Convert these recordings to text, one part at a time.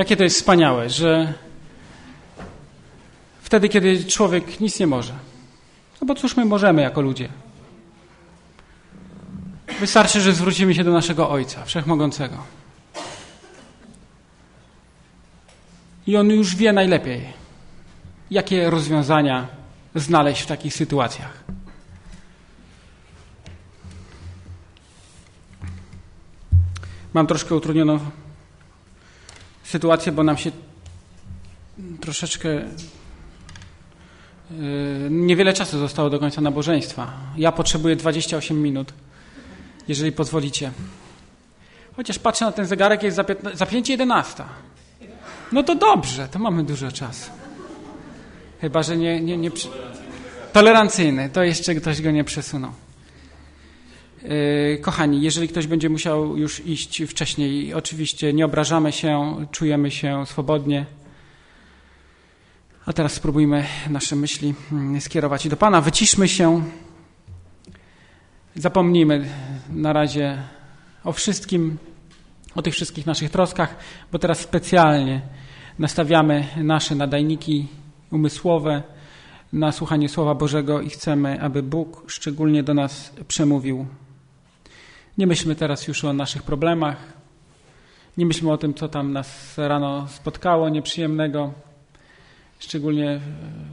Jakie to jest wspaniałe, że wtedy, kiedy człowiek nic nie może, no bo cóż my możemy jako ludzie? Wystarczy, że zwrócimy się do naszego Ojca, Wszechmogącego. I On już wie najlepiej, jakie rozwiązania znaleźć w takich sytuacjach. Mam troszkę utrudnioną sytuację, bo nam się troszeczkę yy, niewiele czasu zostało do końca nabożeństwa. Ja potrzebuję 28 minut, jeżeli pozwolicie. Chociaż patrzę na ten zegarek, jest za, 15, za 5.11. No to dobrze, to mamy dużo czasu. Chyba, że nie, nie, nie... Tolerancyjny, to jeszcze ktoś go nie przesunął. Yy, kochani, jeżeli ktoś będzie musiał już iść wcześniej, oczywiście nie obrażamy się, czujemy się swobodnie. A teraz spróbujmy nasze myśli mm, skierować do Pana. Wyciszmy się. Zapomnijmy na razie o wszystkim, o tych wszystkich naszych troskach, bo teraz specjalnie nastawiamy nasze nadajniki umysłowe na słuchanie Słowa Bożego i chcemy, aby Bóg szczególnie do nas przemówił. Nie myślmy teraz już o naszych problemach, nie myślmy o tym, co tam nas rano spotkało nieprzyjemnego, szczególnie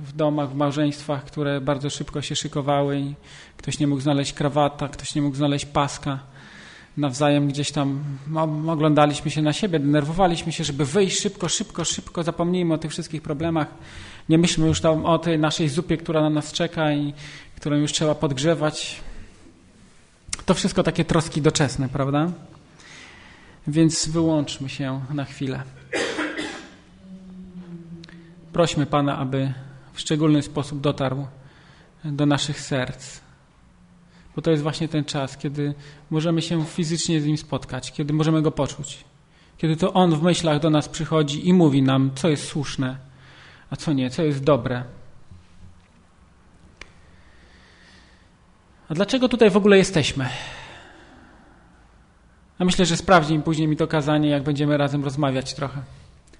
w domach, w małżeństwach, które bardzo szybko się szykowały i ktoś nie mógł znaleźć krawata, ktoś nie mógł znaleźć paska. Nawzajem gdzieś tam oglądaliśmy się na siebie, denerwowaliśmy się, żeby wyjść szybko, szybko, szybko, zapomnijmy o tych wszystkich problemach. Nie myślmy już tam o tej naszej zupie, która na nas czeka i którą już trzeba podgrzewać. To wszystko takie troski doczesne, prawda? Więc wyłączmy się na chwilę. Prośmy Pana, aby w szczególny sposób dotarł do naszych serc. Bo to jest właśnie ten czas, kiedy możemy się fizycznie z Nim spotkać, kiedy możemy Go poczuć. Kiedy to On w myślach do nas przychodzi i mówi nam, co jest słuszne, a co nie, co jest dobre. A dlaczego tutaj w ogóle jesteśmy? A myślę, że sprawdzi im później mi to kazanie, jak będziemy razem rozmawiać trochę.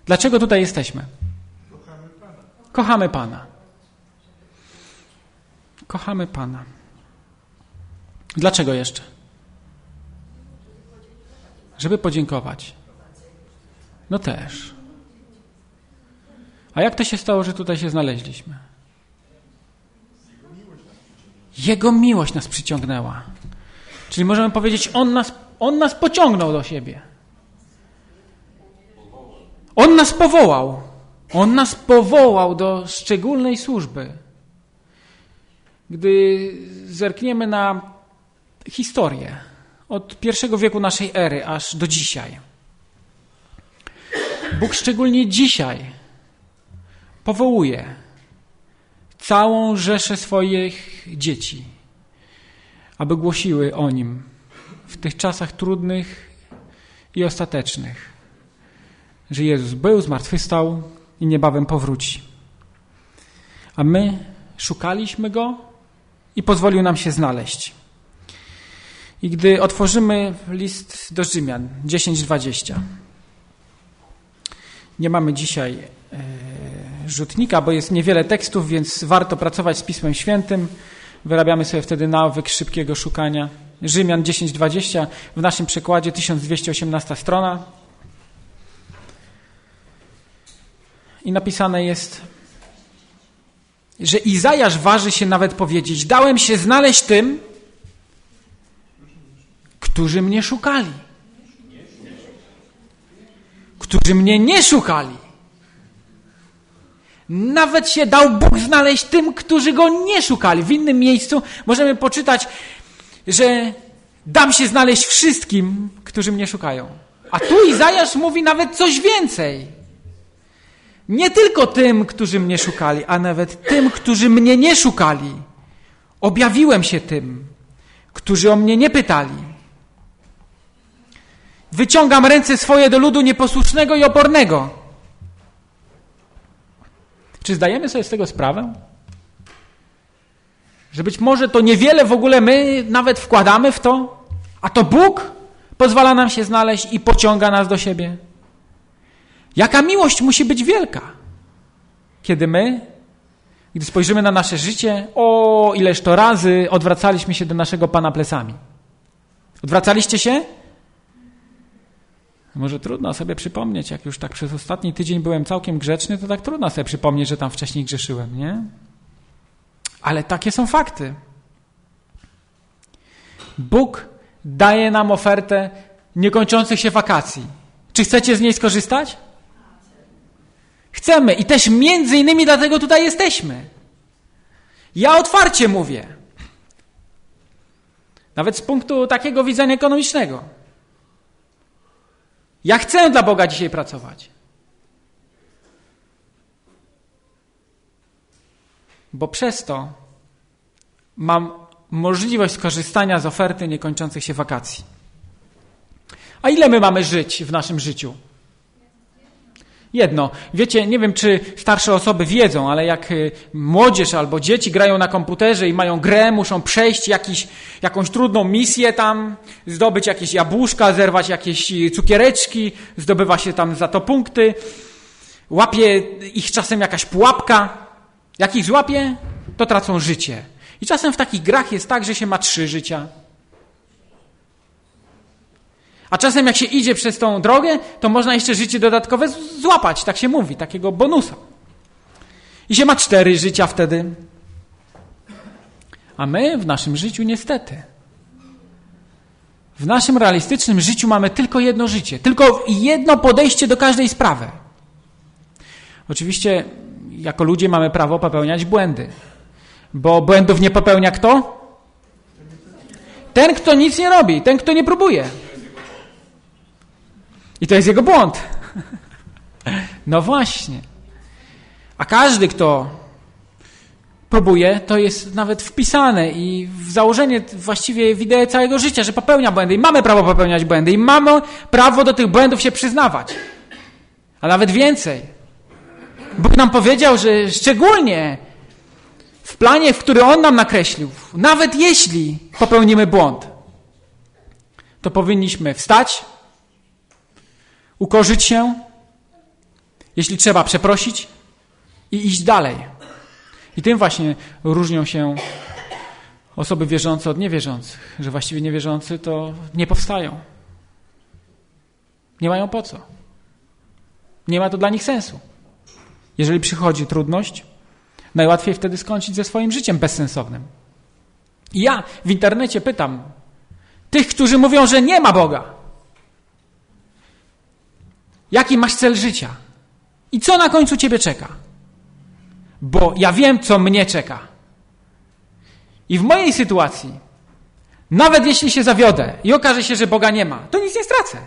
Dlaczego tutaj jesteśmy? Kochamy Pana. Kochamy Pana. Kochamy Pana. Dlaczego jeszcze? Żeby podziękować. No też. A jak to się stało, że tutaj się znaleźliśmy? Jego miłość nas przyciągnęła. Czyli możemy powiedzieć, On nas, on nas pociągnął do siebie. On nas powołał. On nas powołał do szczególnej służby. Gdy zerkniemy na historię od pierwszego wieku naszej ery aż do dzisiaj, Bóg szczególnie dzisiaj powołuje całą rzeszę swoich dzieci, aby głosiły o Nim w tych czasach trudnych i ostatecznych, że Jezus był, zmartwychwstał i niebawem powróci. A my szukaliśmy Go i pozwolił nam się znaleźć. I gdy otworzymy list do Rzymian 10:20, nie mamy dzisiaj e, rzutnika, bo jest niewiele tekstów, więc warto pracować z Pismem Świętym. Wyrabiamy sobie wtedy nawyk szybkiego szukania. Rzymian 10:20 w naszym przekładzie 1218 strona. I napisane jest, że Izajasz waży się nawet powiedzieć: Dałem się znaleźć tym, którzy mnie szukali. Którzy mnie nie szukali. Nawet się dał Bóg znaleźć tym, którzy go nie szukali. W innym miejscu możemy poczytać, że dam się znaleźć wszystkim, którzy mnie szukają. A tu Izajasz mówi nawet coś więcej. Nie tylko tym, którzy mnie szukali, a nawet tym, którzy mnie nie szukali. Objawiłem się tym, którzy o mnie nie pytali. Wyciągam ręce swoje do ludu nieposłusznego i opornego. Czy zdajemy sobie z tego sprawę? Że być może to niewiele w ogóle my nawet wkładamy w to, a to Bóg pozwala nam się znaleźć i pociąga nas do siebie. Jaka miłość musi być wielka, kiedy my, gdy spojrzymy na nasze życie, o ileż to razy odwracaliśmy się do naszego Pana plecami. Odwracaliście się? Może trudno sobie przypomnieć, jak już tak przez ostatni tydzień byłem całkiem grzeczny, to tak trudno sobie przypomnieć, że tam wcześniej grzeszyłem, nie? Ale takie są fakty. Bóg daje nam ofertę niekończących się wakacji. Czy chcecie z niej skorzystać? Chcemy i też między innymi dlatego tutaj jesteśmy. Ja otwarcie mówię. Nawet z punktu takiego widzenia ekonomicznego. Ja chcę dla Boga dzisiaj pracować. Bo przez to mam możliwość skorzystania z oferty niekończących się wakacji. A ile my mamy żyć w naszym życiu? Jedno. Wiecie, nie wiem, czy starsze osoby wiedzą, ale jak y, młodzież albo dzieci grają na komputerze i mają grę, muszą przejść jakiś, jakąś trudną misję tam, zdobyć jakieś jabłuszka, zerwać jakieś y, cukiereczki, zdobywa się tam za to punkty, łapie ich czasem jakaś pułapka. Jak ich złapie, to tracą życie. I czasem w takich grach jest tak, że się ma trzy życia. A czasem jak się idzie przez tą drogę, to można jeszcze życie dodatkowe złapać, tak się mówi, takiego bonusa. I się ma cztery życia wtedy. A my w naszym życiu niestety. W naszym realistycznym życiu mamy tylko jedno życie, tylko jedno podejście do każdej sprawy. Oczywiście jako ludzie mamy prawo popełniać błędy. Bo błędów nie popełnia kto? Ten, kto nic nie robi, ten, kto nie próbuje. I to jest jego błąd. No właśnie. A każdy, kto próbuje, to jest nawet wpisane i w założenie właściwie w ideę całego życia, że popełnia błędy i mamy prawo popełniać błędy i mamy prawo do tych błędów się przyznawać. A nawet więcej. Bóg nam powiedział, że szczególnie w planie, w który On nam nakreślił, nawet jeśli popełnimy błąd, to powinniśmy wstać, ukorzyć się, jeśli trzeba przeprosić i iść dalej. I tym właśnie różnią się osoby wierzące od niewierzących, że właściwie niewierzący to nie powstają. Nie mają po co. Nie ma to dla nich sensu. Jeżeli przychodzi trudność, najłatwiej wtedy skończyć ze swoim życiem bezsensownym. I ja w internecie pytam tych, którzy mówią, że nie ma Boga. Jaki masz cel życia? I co na końcu ciebie czeka? Bo ja wiem, co mnie czeka. I w mojej sytuacji, nawet jeśli się zawiodę i okaże się, że Boga nie ma, to nic nie stracę.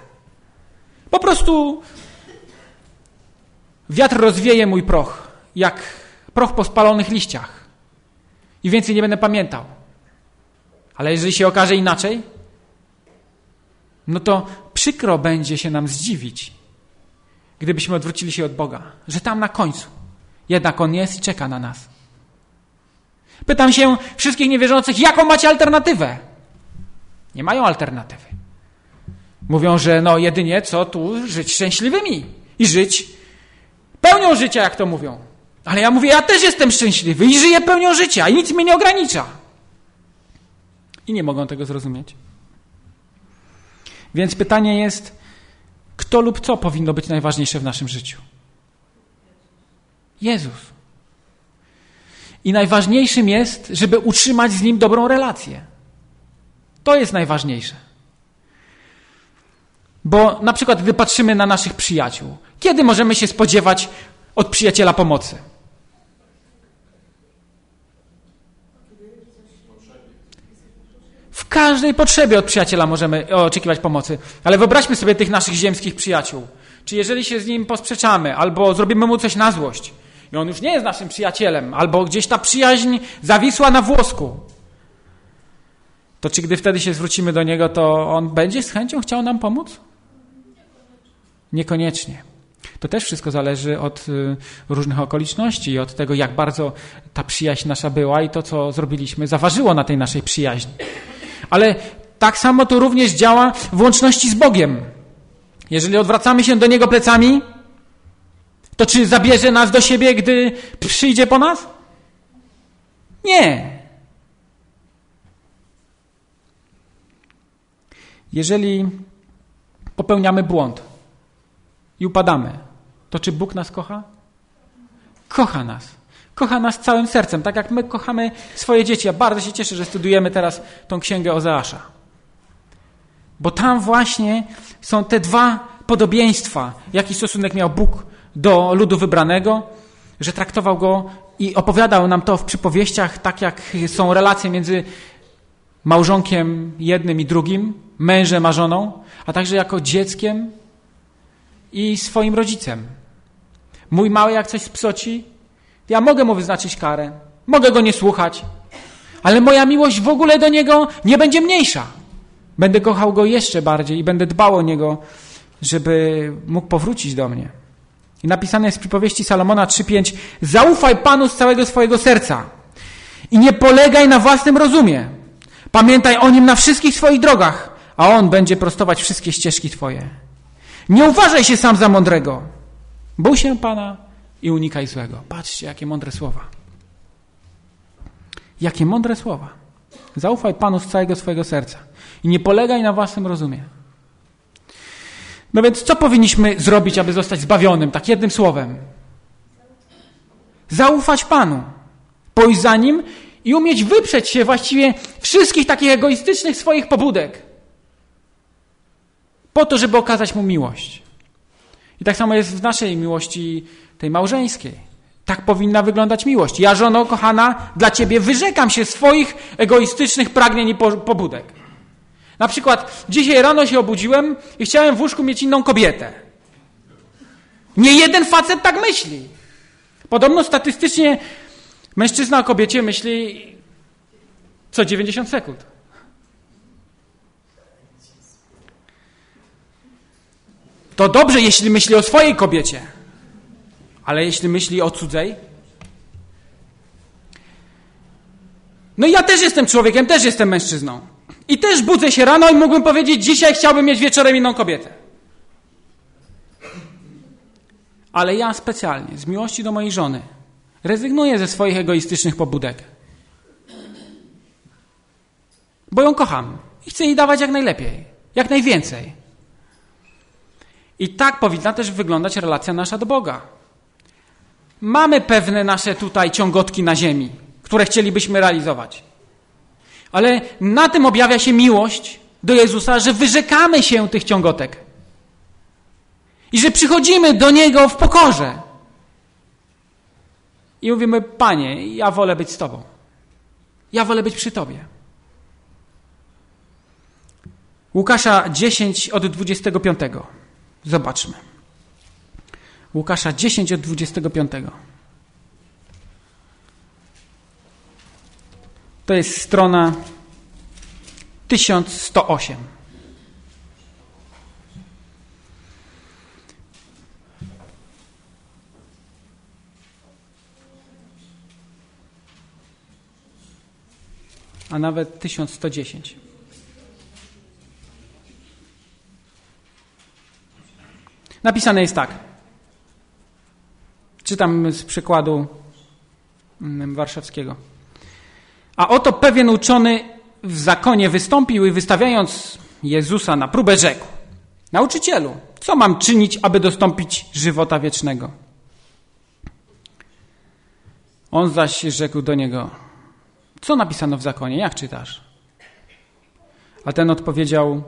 Po prostu wiatr rozwieje mój proch, jak proch po spalonych liściach. I więcej nie będę pamiętał. Ale jeżeli się okaże inaczej, no to przykro będzie się nam zdziwić, gdybyśmy odwrócili się od Boga, że tam na końcu jednak On jest i czeka na nas. Pytam się wszystkich niewierzących, jaką macie alternatywę? Nie mają alternatywy. Mówią, że no jedynie co tu żyć szczęśliwymi i żyć pełnią życia, jak to mówią. Ale ja mówię, ja też jestem szczęśliwy i żyję pełnią życia i nic mnie nie ogranicza. I nie mogą tego zrozumieć. Więc pytanie jest, kto lub co powinno być najważniejsze w naszym życiu? Jezus. I najważniejszym jest, żeby utrzymać z Nim dobrą relację. To jest najważniejsze. Bo na przykład, gdy patrzymy na naszych przyjaciół, kiedy możemy się spodziewać od przyjaciela pomocy? W każdej potrzebie od przyjaciela możemy oczekiwać pomocy. Ale wyobraźmy sobie tych naszych ziemskich przyjaciół. Czy jeżeli się z nim posprzeczamy, albo zrobimy mu coś na złość, i on już nie jest naszym przyjacielem, albo gdzieś ta przyjaźń zawisła na włosku, to czy gdy wtedy się zwrócimy do niego, to on będzie z chęcią chciał nam pomóc? Niekoniecznie. To też wszystko zależy od y, różnych okoliczności i od tego, jak bardzo ta przyjaźń nasza była i to, co zrobiliśmy, zaważyło na tej naszej przyjaźni. Ale tak samo to również działa w łączności z Bogiem. Jeżeli odwracamy się do Niego plecami, To czy zabierze nas do siebie, gdy przyjdzie po nas? Nie. Jeżeli popełniamy błąd i upadamy, to czy Bóg nas kocha? Kocha nas. Kocha nas całym sercem, tak jak my kochamy swoje dzieci. Ja bardzo się cieszę, że studujemy teraz tą księgę Ozeasza. Bo tam właśnie są te dwa podobieństwa, jaki stosunek miał Bóg do ludu wybranego, że traktował go i opowiadał nam to w przypowieściach, tak jak są relacje między małżonkiem jednym i drugim, mężem a żoną, a także jako dzieckiem i swoim rodzicem. Mój mały jak coś spsoci, ja mogę mu wyznaczyć karę, mogę go nie słuchać, ale moja miłość w ogóle do niego nie będzie mniejsza. Będę kochał go jeszcze bardziej i będę dbał o niego, żeby mógł powrócić do mnie. I napisane jest w przypowieści Salomona 3:5: Zaufaj Panu z całego swojego serca i nie polegaj na własnym rozumie. Pamiętaj o nim na wszystkich swoich drogach, a on będzie prostować wszystkie ścieżki twoje. Nie uważaj się sam za mądrego. Bój się Pana i unikaj złego. Patrzcie, jakie mądre słowa. Jakie mądre słowa. Zaufaj Panu z całego swojego serca i nie polegaj na własnym rozumie. No więc co powinniśmy zrobić, aby zostać zbawionym? Tak jednym słowem. Zaufać Panu. Pójść za Nim i umieć wyprzeć się właściwie wszystkich takich egoistycznych swoich pobudek. Po to, żeby okazać Mu miłość. I tak samo jest w naszej miłości, tej małżeńskiej. Tak powinna wyglądać miłość. Ja, żono kochana, dla Ciebie wyrzekam się swoich egoistycznych pragnień i pobudek. Na przykład dzisiaj rano się obudziłem i chciałem w łóżku mieć inną kobietę. Nie jeden facet tak myśli. Podobno statystycznie mężczyzna o kobiecie myśli co 90 sekund. To dobrze, jeśli myśli o swojej kobiecie, ale jeśli myśli o cudzej. No i ja też jestem człowiekiem, też jestem mężczyzną. I też budzę się rano i mógłbym powiedzieć, dzisiaj chciałbym mieć wieczorem inną kobietę. Ale ja specjalnie, z miłości do mojej żony, rezygnuję ze swoich egoistycznych pobudek. Bo ją kocham i chcę jej dawać jak najlepiej, jak najwięcej. I tak powinna też wyglądać relacja nasza do Boga. Mamy pewne nasze tutaj ciągotki na ziemi, które chcielibyśmy realizować. Ale na tym objawia się miłość do Jezusa, że wyrzekamy się tych ciągotek. I że przychodzimy do Niego w pokorze. I mówimy, Panie, ja wolę być z Tobą. Ja wolę być przy Tobie. Łukasza 10 od 25. Zobaczmy. Łukasza 10 od 25. To jest strona 1108. A nawet 1110. Napisane jest tak. Czytam z przykładu mm, warszawskiego. A oto pewien uczony w zakonie wystąpił i wystawiając Jezusa na próbę rzekł: Nauczycielu, co mam czynić, aby dostąpić żywota wiecznego? On zaś rzekł do niego: Co napisano w zakonie? Jak czytasz? A ten odpowiedział: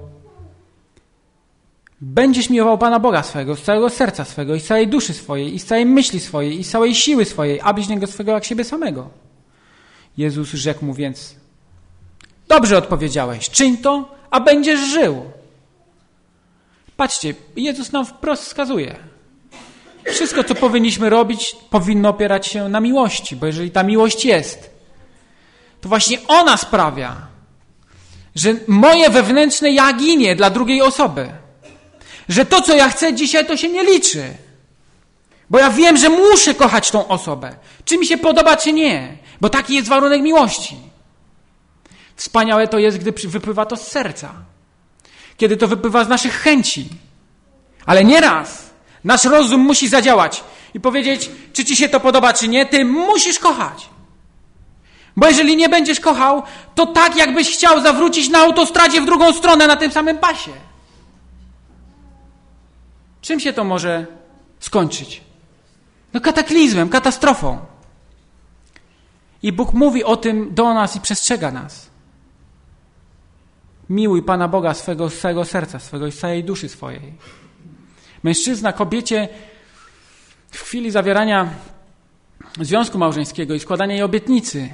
Będziesz miłował Pana Boga swego, z całego serca swego, i z całej duszy swojej, i z całej myśli swojej, i z całej siły swojej, a bliźniego swego jak siebie samego. Jezus rzekł mu więc, dobrze odpowiedziałeś, czyń to, a będziesz żył. Patrzcie, Jezus nam wprost wskazuje. Wszystko, co powinniśmy robić, powinno opierać się na miłości, bo jeżeli ta miłość jest, to właśnie ona sprawia, że moje wewnętrzne ja ginie dla drugiej osoby. Że to, co ja chcę dzisiaj, to się nie liczy. Bo ja wiem, że muszę kochać tą osobę. Czy mi się podoba, czy nie. Bo taki jest warunek miłości. Wspaniałe to jest, gdy wypływa to z serca. Kiedy to wypływa z naszych chęci. Ale nieraz nasz rozum musi zadziałać i powiedzieć, czy ci się to podoba, czy nie, ty musisz kochać. Bo jeżeli nie będziesz kochał, to tak jakbyś chciał zawrócić na autostradzie w drugą stronę na tym samym pasie. Czym się to może skończyć? No kataklizmem, katastrofą. I Bóg mówi o tym do nas i przestrzega nas. Miłuj Pana Boga swego, swego serca, swego i całej duszy swojej. Mężczyzna kobiecie w chwili zawierania związku małżeńskiego i składania jej obietnicy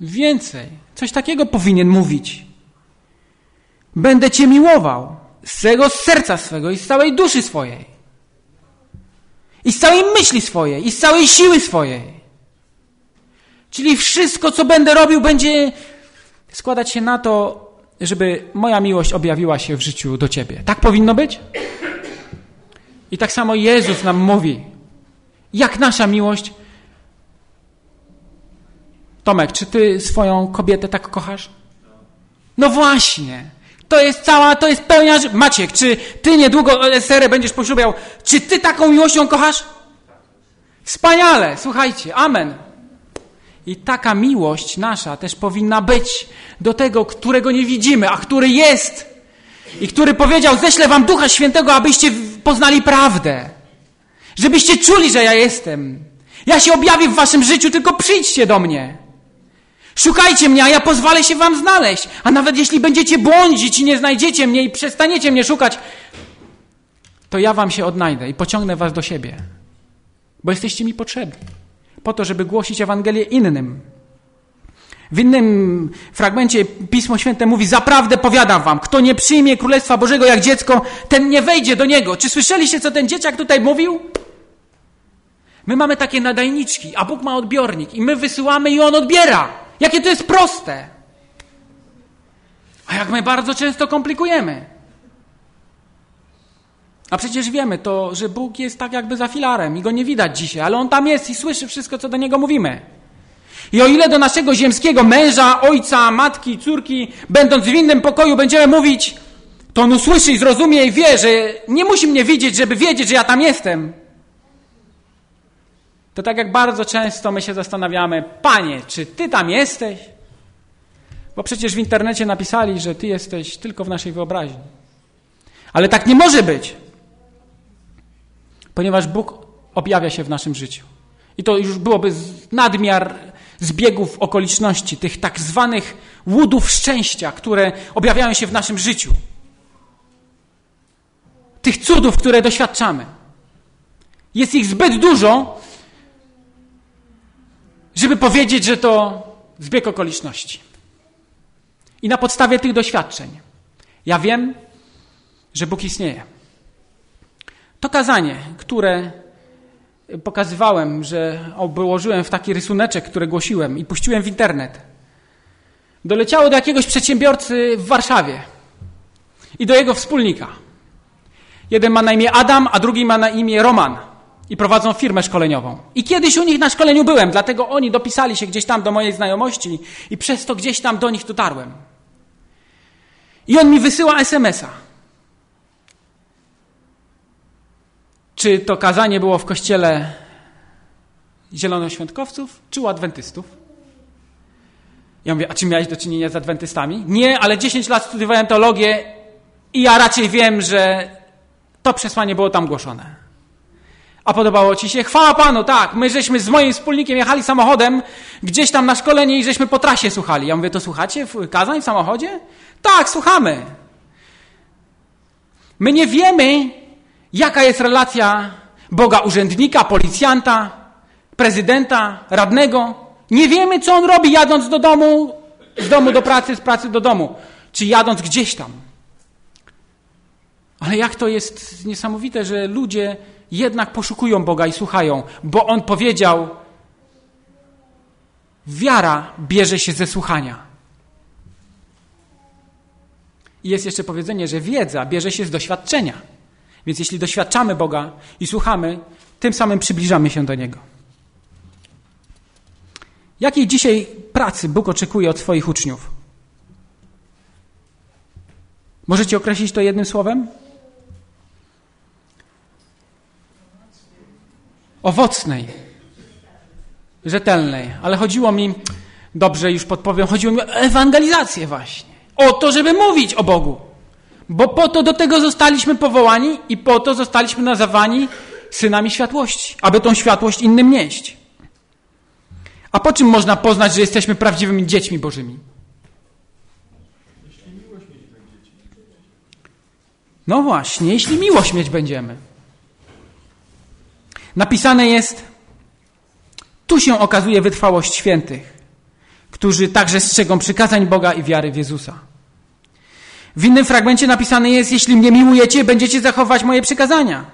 więcej, coś takiego powinien mówić. Będę Cię miłował z całego serca swego i z całej duszy swojej. I z całej myśli swojej, i z całej siły swojej. Czyli wszystko, co będę robił, będzie składać się na to, żeby moja miłość objawiła się w życiu do Ciebie. Tak powinno być? I tak samo Jezus nam mówi, jak nasza miłość. Tomek, czy Ty swoją kobietę tak kochasz? No właśnie. To jest cała, to jest pełnia... Maciek, czy Ty niedługo serę będziesz poślubiał? Czy Ty taką miłością kochasz? Wspaniale, słuchajcie, amen. I taka miłość nasza też powinna być do tego, którego nie widzimy, a który jest. I który powiedział: Ześlę wam Ducha Świętego, abyście poznali prawdę. Żebyście czuli, że ja jestem. Ja się objawię w waszym życiu, tylko przyjdźcie do mnie. Szukajcie mnie, a ja pozwolę się wam znaleźć. A nawet jeśli będziecie błądzić i nie znajdziecie mnie i przestaniecie mnie szukać, to ja wam się odnajdę i pociągnę was do siebie. Bo jesteście mi potrzebni po to, żeby głosić Ewangelię innym. W innym fragmencie Pismo Święte mówi: Zaprawdę powiadam wam, kto nie przyjmie Królestwa Bożego jak dziecko, ten nie wejdzie do niego. Czy słyszeliście, co ten dzieciak tutaj mówił? My mamy takie nadajniczki, a Bóg ma odbiornik i my wysyłamy i on odbiera. Jakie to jest proste. A jak my bardzo często komplikujemy. A przecież wiemy to, że Bóg jest tak jakby za filarem i go nie widać dzisiaj, ale on tam jest i słyszy wszystko, co do niego mówimy. I o ile do naszego ziemskiego męża, ojca, matki, córki, będąc w innym pokoju, będziemy mówić, to on usłyszy i zrozumie i wie, że nie musi mnie widzieć, żeby wiedzieć, że ja tam jestem. To tak jak bardzo często my się zastanawiamy, panie, czy ty tam jesteś? Bo przecież w internecie napisali, że ty jesteś tylko w naszej wyobraźni. Ale tak nie może być ponieważ Bóg objawia się w naszym życiu. I to już byłoby nadmiar zbiegów okoliczności, tych tak zwanych łudów szczęścia, które objawiają się w naszym życiu. Tych cudów, które doświadczamy. Jest ich zbyt dużo, żeby powiedzieć, że to zbieg okoliczności. I na podstawie tych doświadczeń ja wiem, że Bóg istnieje. To kazanie, które pokazywałem, że obłożyłem w taki rysuneczek, który głosiłem i puściłem w internet, doleciało do jakiegoś przedsiębiorcy w Warszawie i do jego wspólnika. Jeden ma na imię Adam, a drugi ma na imię Roman i prowadzą firmę szkoleniową. I kiedyś u nich na szkoleniu byłem, dlatego oni dopisali się gdzieś tam do mojej znajomości i przez to gdzieś tam do nich dotarłem. I on mi wysyła SMS-a. Czy to kazanie było w kościele zielonoświątkowców, czy u adwentystów? Ja mówię, a czy miałeś do czynienia z adwentystami? Nie, ale 10 lat studiowałem teologię i ja raczej wiem, że to przesłanie było tam głoszone. A podobało ci się? Chwała Panu, tak. My żeśmy z moim wspólnikiem jechali samochodem gdzieś tam na szkolenie i żeśmy po trasie słuchali. Ja mówię, to słuchacie w kazań w samochodzie? Tak, słuchamy. My nie wiemy, Jaka jest relacja Boga urzędnika, policjanta, prezydenta, radnego? Nie wiemy, co on robi, jadąc do domu, z domu do pracy, z pracy do domu, czy jadąc gdzieś tam. Ale jak to jest niesamowite, że ludzie jednak poszukują Boga i słuchają, bo On powiedział: Wiara bierze się ze słuchania. I jest jeszcze powiedzenie, że wiedza bierze się z doświadczenia. Więc jeśli doświadczamy Boga i słuchamy, tym samym przybliżamy się do Niego. Jakiej dzisiaj pracy Bóg oczekuje od swoich uczniów? Możecie określić to jednym słowem? Owocnej, rzetelnej. Ale chodziło mi, dobrze już podpowiem, chodziło mi o ewangelizację właśnie. O to, żeby mówić o Bogu. Bo po to do tego zostaliśmy powołani i po to zostaliśmy nazywani synami światłości, aby tą światłość innym nieść. A po czym można poznać, że jesteśmy prawdziwymi dziećmi Bożymi? No właśnie, jeśli miłość mieć będziemy. Napisane jest, tu się okazuje wytrwałość świętych, którzy także strzegą przykazań Boga i wiary w Jezusa. W innym fragmencie napisane jest, jeśli mnie miłujecie, będziecie zachować moje przykazania.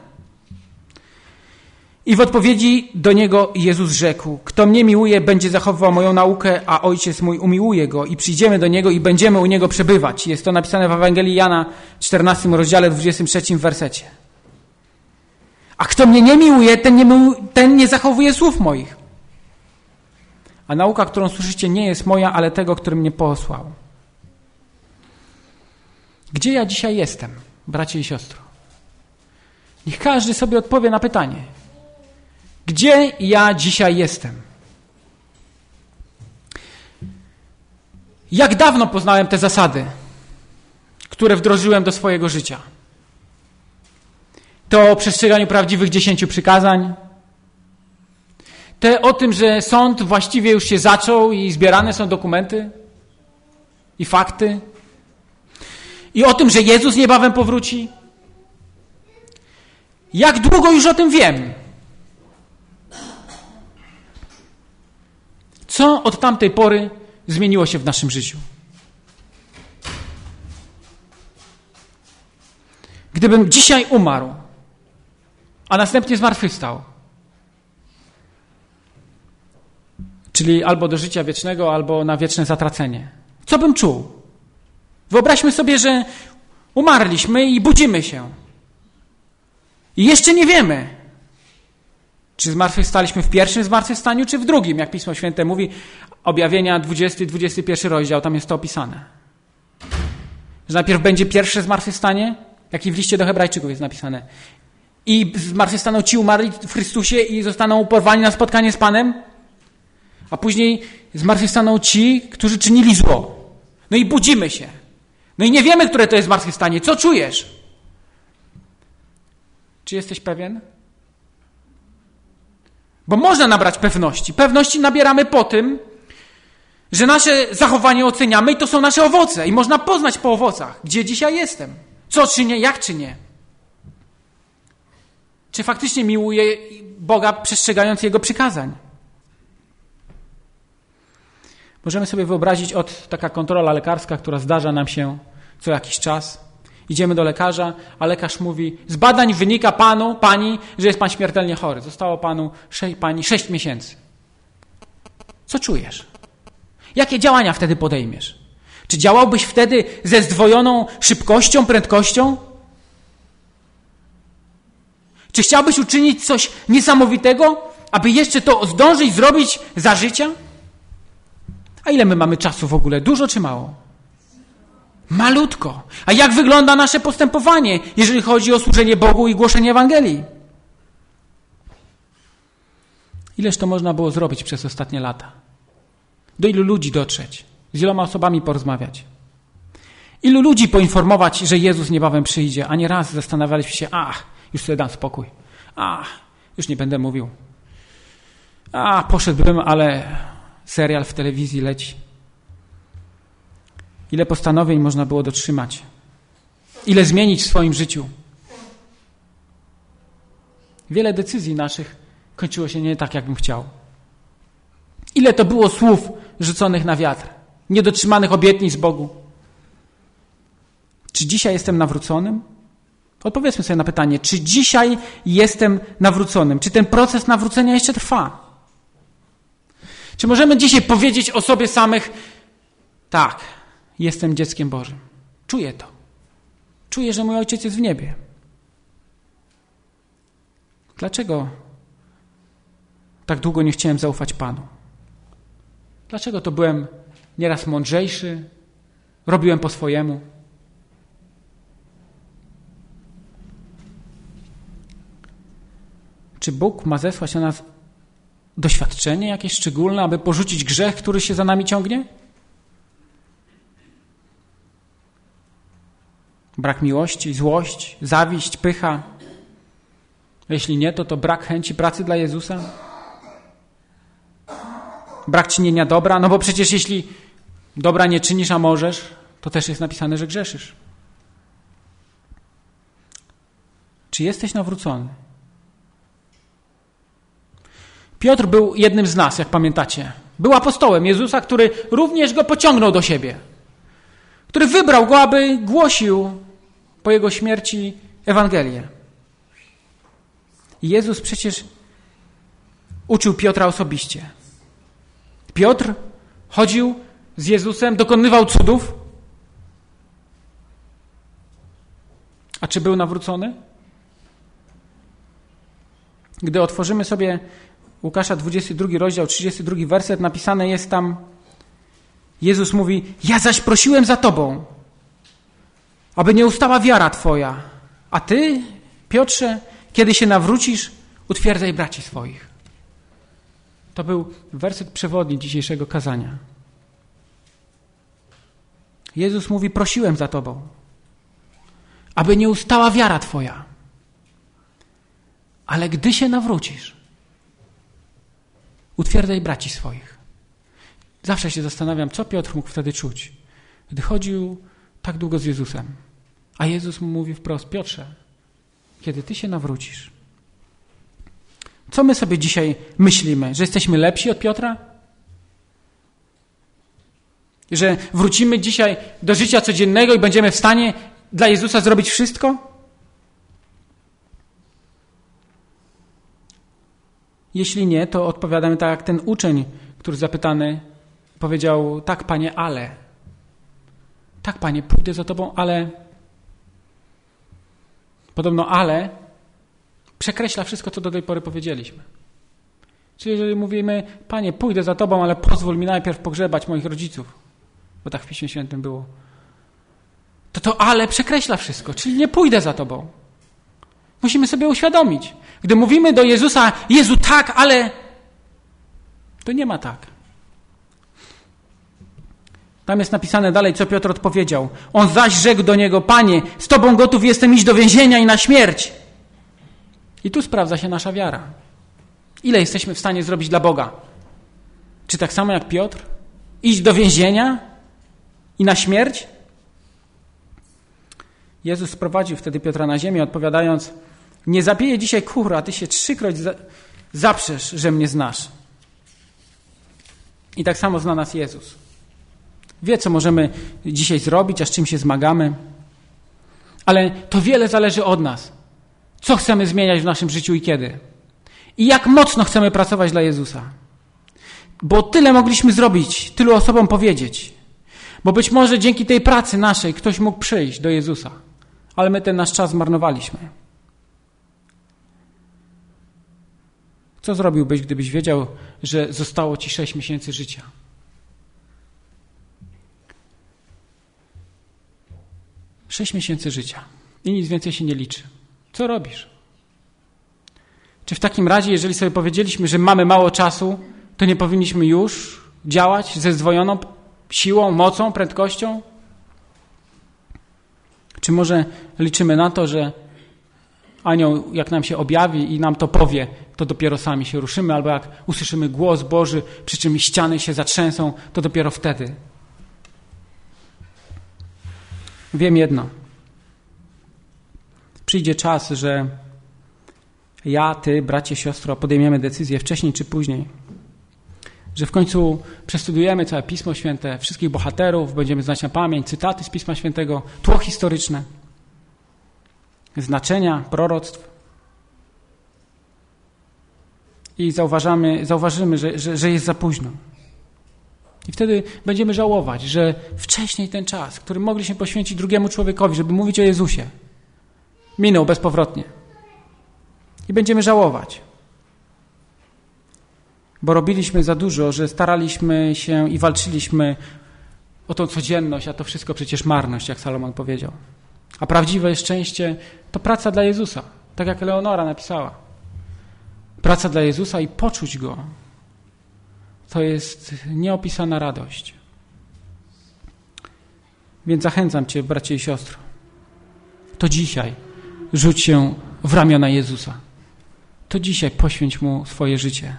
I w odpowiedzi do niego Jezus rzekł: Kto mnie miłuje, będzie zachowywał moją naukę, a ojciec mój umiłuje go, i przyjdziemy do niego i będziemy u niego przebywać. Jest to napisane w Ewangelii Jana 14 rozdziale 23 wersecie. A kto mnie nie miłuje, ten nie, miłuje, ten nie zachowuje słów moich. A nauka, którą słyszycie, nie jest moja, ale tego, który mnie posłał. Gdzie ja dzisiaj jestem, bracie i siostro? Niech każdy sobie odpowie na pytanie. Gdzie ja dzisiaj jestem? Jak dawno poznałem te zasady, które wdrożyłem do swojego życia? To o przestrzeganiu prawdziwych dziesięciu przykazań, te o tym, że sąd właściwie już się zaczął i zbierane są dokumenty i fakty, i o tym, że Jezus niebawem powróci. Jak długo już o tym wiem? Co od tamtej pory zmieniło się w naszym życiu? Gdybym dzisiaj umarł, a następnie zmartwychwstał, czyli albo do życia wiecznego, albo na wieczne zatracenie, co bym czuł? Wyobraźmy sobie, że umarliśmy i budzimy się. I jeszcze nie wiemy, czy zmartwychwstaliśmy w pierwszym zmartwychwstaniu, czy w drugim, jak Pismo Święte mówi, objawienia 20-21 rozdział, tam jest to opisane. Że najpierw będzie pierwsze zmartwychwstanie, jak i w liście do Hebrajczyków jest napisane. I zmartwychwstaną ci umarli w Chrystusie i zostaną porwani na spotkanie z Panem, a później zmartwychwstaną ci, którzy czynili zło. No i budzimy się. No i nie wiemy, które to jest zmartwychwstanie. Co czujesz? Czy jesteś pewien? Bo można nabrać pewności. Pewności nabieramy po tym, że nasze zachowanie oceniamy i to są nasze owoce. I można poznać po owocach, gdzie dzisiaj jestem. Co czynię, jak czynię. Czy faktycznie miłuję Boga, przestrzegając Jego przykazań. Możemy sobie wyobrazić od taka kontrola lekarska, która zdarza nam się co jakiś czas. Idziemy do lekarza, a lekarz mówi: Z badań wynika panu, pani, że jest pan śmiertelnie chory. Zostało panu pani sześć miesięcy. Co czujesz? Jakie działania wtedy podejmiesz? Czy działałbyś wtedy ze zdwojoną szybkością, prędkością? Czy chciałbyś uczynić coś niesamowitego, aby jeszcze to zdążyć zrobić za życia? A ile my mamy czasu w ogóle? Dużo czy mało? Malutko. A jak wygląda nasze postępowanie, jeżeli chodzi o służenie Bogu i głoszenie Ewangelii? Ileż to można było zrobić przez ostatnie lata? Do ilu ludzi dotrzeć? Z iloma osobami porozmawiać? Ilu ludzi poinformować, że Jezus niebawem przyjdzie, a nie raz zastanawialiśmy się, ach, już sobie dam spokój. Ach, już nie będę mówił. A, poszedłbym, ale serial w telewizji leci. Ile postanowień można było dotrzymać? Ile zmienić w swoim życiu? Wiele decyzji naszych kończyło się nie tak, jakbym chciał. Ile to było słów rzuconych na wiatr, niedotrzymanych obietnic Bogu? Czy dzisiaj jestem nawróconym? Odpowiedzmy sobie na pytanie, czy dzisiaj jestem nawróconym? Czy ten proces nawrócenia jeszcze trwa? Czy możemy dzisiaj powiedzieć o sobie samych, tak, jestem dzieckiem Bożym. Czuję to. Czuję, że mój ojciec jest w niebie. Dlaczego tak długo nie chciałem zaufać Panu? Dlaczego to byłem nieraz mądrzejszy, robiłem po swojemu? Czy Bóg ma zesłać na nas doświadczenie jakieś szczególne, aby porzucić grzech, który się za nami ciągnie? Brak miłości, złość, zawiść, pycha. Jeśli nie, to to brak chęci pracy dla Jezusa? Brak czynienia dobra? No bo przecież jeśli dobra nie czynisz, a możesz, to też jest napisane, że grzeszysz. Czy jesteś nawrócony? Piotr był jednym z nas, jak pamiętacie. Był apostołem Jezusa, który również go pociągnął do siebie. Który wybrał go, aby głosił po jego śmierci Ewangelię. I Jezus przecież uczył Piotra osobiście. Piotr chodził z Jezusem, dokonywał cudów. A czy był nawrócony? Gdy otworzymy sobie Łukasza 22 rozdział, 32 werset, napisane jest tam, Jezus mówi, ja zaś prosiłem za Tobą, aby nie ustała wiara Twoja, a Ty, Piotrze, kiedy się nawrócisz, utwierdzaj braci swoich. To był werset przewodni dzisiejszego kazania. Jezus mówi, prosiłem za Tobą, aby nie ustała wiara Twoja. Ale gdy się nawrócisz, utwierdzaj braci swoich. Zawsze się zastanawiam, co Piotr mógł wtedy czuć, gdy chodził tak długo z Jezusem. A Jezus mu mówi wprost: Piotrze, kiedy ty się nawrócisz, co my sobie dzisiaj myślimy? Że jesteśmy lepsi od Piotra? Że wrócimy dzisiaj do życia codziennego i będziemy w stanie dla Jezusa zrobić wszystko? Jeśli nie, to odpowiadamy tak jak ten uczeń, który zapytany powiedział: Tak, panie, ale. Tak, panie, pójdę za tobą, ale. Podobno ale przekreśla wszystko, co do tej pory powiedzieliśmy. Czyli jeżeli mówimy, panie, pójdę za tobą, ale pozwól mi najpierw pogrzebać moich rodziców, bo tak w Piśmie Świętym było, to to ale przekreśla wszystko, czyli nie pójdę za tobą. Musimy sobie uświadomić. Gdy mówimy do Jezusa, Jezu, tak, ale to nie ma tak. Tam jest napisane dalej, co Piotr odpowiedział. On zaś rzekł do niego, Panie, z Tobą gotów jestem iść do więzienia i na śmierć. I tu sprawdza się nasza wiara. Ile jesteśmy w stanie zrobić dla Boga? Czy tak samo jak Piotr? Iść do więzienia i na śmierć? Jezus sprowadził wtedy Piotra na ziemię, odpowiadając: Nie zabiję dzisiaj kur, a ty się trzykroć zaprzesz, że mnie znasz. I tak samo zna nas Jezus. Wie, co możemy dzisiaj zrobić, a z czym się zmagamy. Ale to wiele zależy od nas. Co chcemy zmieniać w naszym życiu i kiedy? I jak mocno chcemy pracować dla Jezusa? Bo tyle mogliśmy zrobić, tylu osobom powiedzieć. Bo być może dzięki tej pracy naszej ktoś mógł przyjść do Jezusa, ale my ten nasz czas zmarnowaliśmy. Co zrobiłbyś, gdybyś wiedział, że zostało ci sześć miesięcy życia? Sześć miesięcy życia i nic więcej się nie liczy. Co robisz? Czy w takim razie, jeżeli sobie powiedzieliśmy, że mamy mało czasu, to nie powinniśmy już działać ze zdwojoną siłą, mocą, prędkością? Czy może liczymy na to, że anioł, jak nam się objawi i nam to powie, to dopiero sami się ruszymy, albo jak usłyszymy głos Boży, przy czym ściany się zatrzęsą, to dopiero wtedy. Wiem jedno. Przyjdzie czas, że ja, ty, bracie, siostro, podejmiemy decyzję wcześniej czy później. Że w końcu przestudiujemy całe Pismo Święte, wszystkich bohaterów, będziemy znać na pamięć cytaty z Pisma Świętego, tło historyczne, znaczenia, proroctw. I zauważamy, zauważymy, że, że, że jest za późno. I wtedy będziemy żałować, że wcześniej ten czas, który mogliśmy poświęcić drugiemu człowiekowi, żeby mówić o Jezusie, minął bezpowrotnie. I będziemy żałować. Bo robiliśmy za dużo, że staraliśmy się i walczyliśmy o tą codzienność, a to wszystko przecież marność, jak Salomon powiedział. A prawdziwe szczęście to praca dla Jezusa, tak jak Leonora napisała. Praca dla Jezusa i poczuć Go, to jest nieopisana radość. Więc zachęcam Cię, bracie i siostro, to dzisiaj rzuć się w ramiona Jezusa. To dzisiaj poświęć Mu swoje życie,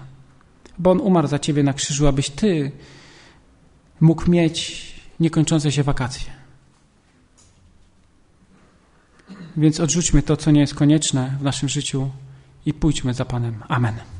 bo On umarł za Ciebie na krzyżu, abyś Ty mógł mieć niekończące się wakacje. Więc odrzućmy to, co nie jest konieczne w naszym życiu i pójdźmy za Panem. Amen.